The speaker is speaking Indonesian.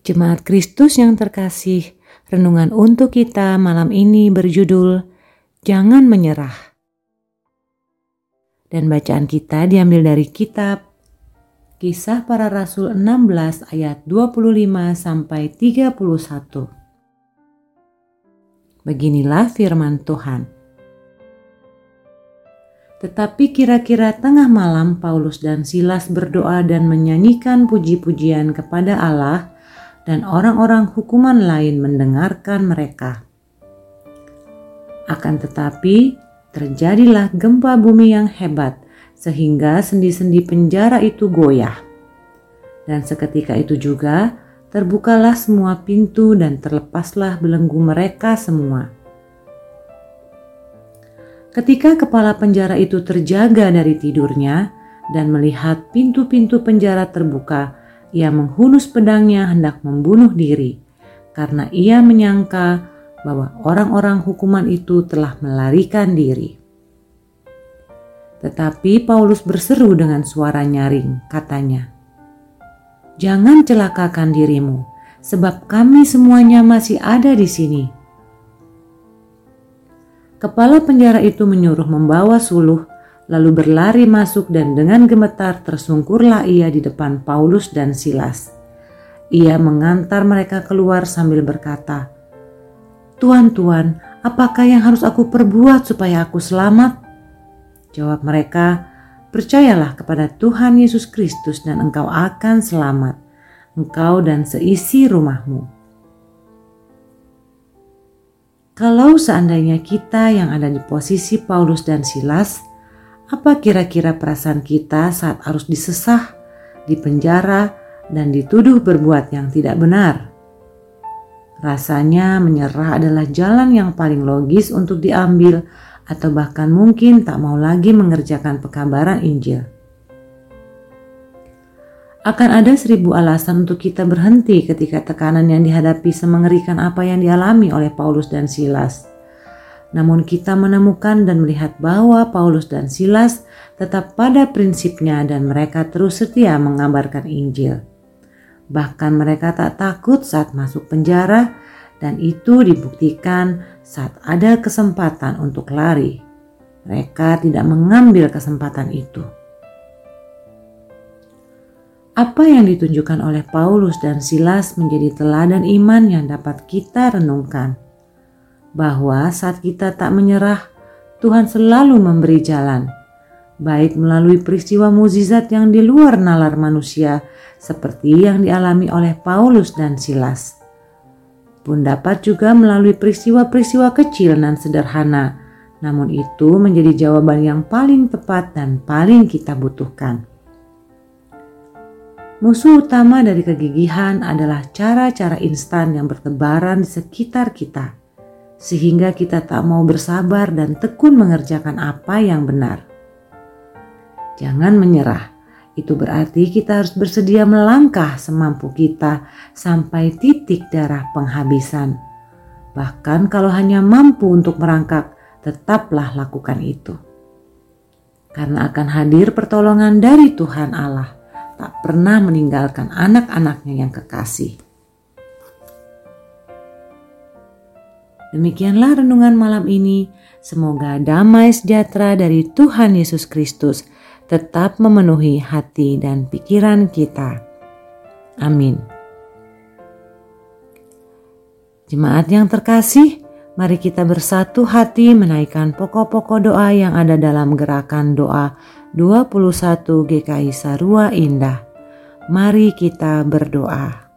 Jemaat Kristus yang terkasih, renungan untuk kita malam ini berjudul Jangan Menyerah. Dan bacaan kita diambil dari kitab Kisah Para Rasul 16 ayat 25 sampai 31. Beginilah firman Tuhan. Tetapi kira-kira tengah malam Paulus dan Silas berdoa dan menyanyikan puji-pujian kepada Allah dan orang-orang hukuman lain mendengarkan mereka. Akan tetapi, terjadilah gempa bumi yang hebat, sehingga sendi-sendi penjara itu goyah. Dan seketika itu juga terbukalah semua pintu dan terlepaslah belenggu mereka semua. Ketika kepala penjara itu terjaga dari tidurnya dan melihat pintu-pintu penjara terbuka, ia menghunus pedangnya hendak membunuh diri karena ia menyangka bahwa orang-orang hukuman itu telah melarikan diri. Tetapi Paulus berseru dengan suara nyaring, katanya, "Jangan celakakan dirimu, sebab kami semuanya masih ada di sini." Kepala penjara itu menyuruh membawa suluh lalu berlari masuk dan dengan gemetar tersungkurlah ia di depan Paulus dan Silas. Ia mengantar mereka keluar sambil berkata, Tuan, Tuan, apakah yang harus aku perbuat supaya aku selamat? Jawab mereka, percayalah kepada Tuhan Yesus Kristus dan engkau akan selamat, engkau dan seisi rumahmu. Kalau seandainya kita yang ada di posisi Paulus dan Silas, apa kira-kira perasaan kita saat harus disesah, dipenjara, dan dituduh berbuat yang tidak benar? Rasanya menyerah adalah jalan yang paling logis untuk diambil atau bahkan mungkin tak mau lagi mengerjakan pekabaran Injil. Akan ada seribu alasan untuk kita berhenti ketika tekanan yang dihadapi semengerikan apa yang dialami oleh Paulus dan Silas. Namun kita menemukan dan melihat bahwa Paulus dan Silas tetap pada prinsipnya dan mereka terus setia mengabarkan Injil. Bahkan mereka tak takut saat masuk penjara dan itu dibuktikan saat ada kesempatan untuk lari. Mereka tidak mengambil kesempatan itu. Apa yang ditunjukkan oleh Paulus dan Silas menjadi teladan iman yang dapat kita renungkan bahwa saat kita tak menyerah, Tuhan selalu memberi jalan, baik melalui peristiwa mukjizat yang di luar nalar manusia, seperti yang dialami oleh Paulus dan Silas, pun dapat juga melalui peristiwa-peristiwa kecil dan sederhana. Namun, itu menjadi jawaban yang paling tepat dan paling kita butuhkan. Musuh utama dari kegigihan adalah cara-cara instan yang bertebaran di sekitar kita sehingga kita tak mau bersabar dan tekun mengerjakan apa yang benar. Jangan menyerah, itu berarti kita harus bersedia melangkah semampu kita sampai titik darah penghabisan. Bahkan kalau hanya mampu untuk merangkak, tetaplah lakukan itu. Karena akan hadir pertolongan dari Tuhan Allah, tak pernah meninggalkan anak-anaknya yang kekasih. Demikianlah renungan malam ini. Semoga damai sejahtera dari Tuhan Yesus Kristus tetap memenuhi hati dan pikiran kita. Amin. Jemaat yang terkasih, mari kita bersatu hati menaikkan pokok-pokok doa yang ada dalam gerakan doa 21 GKI Sarua Indah. Mari kita berdoa.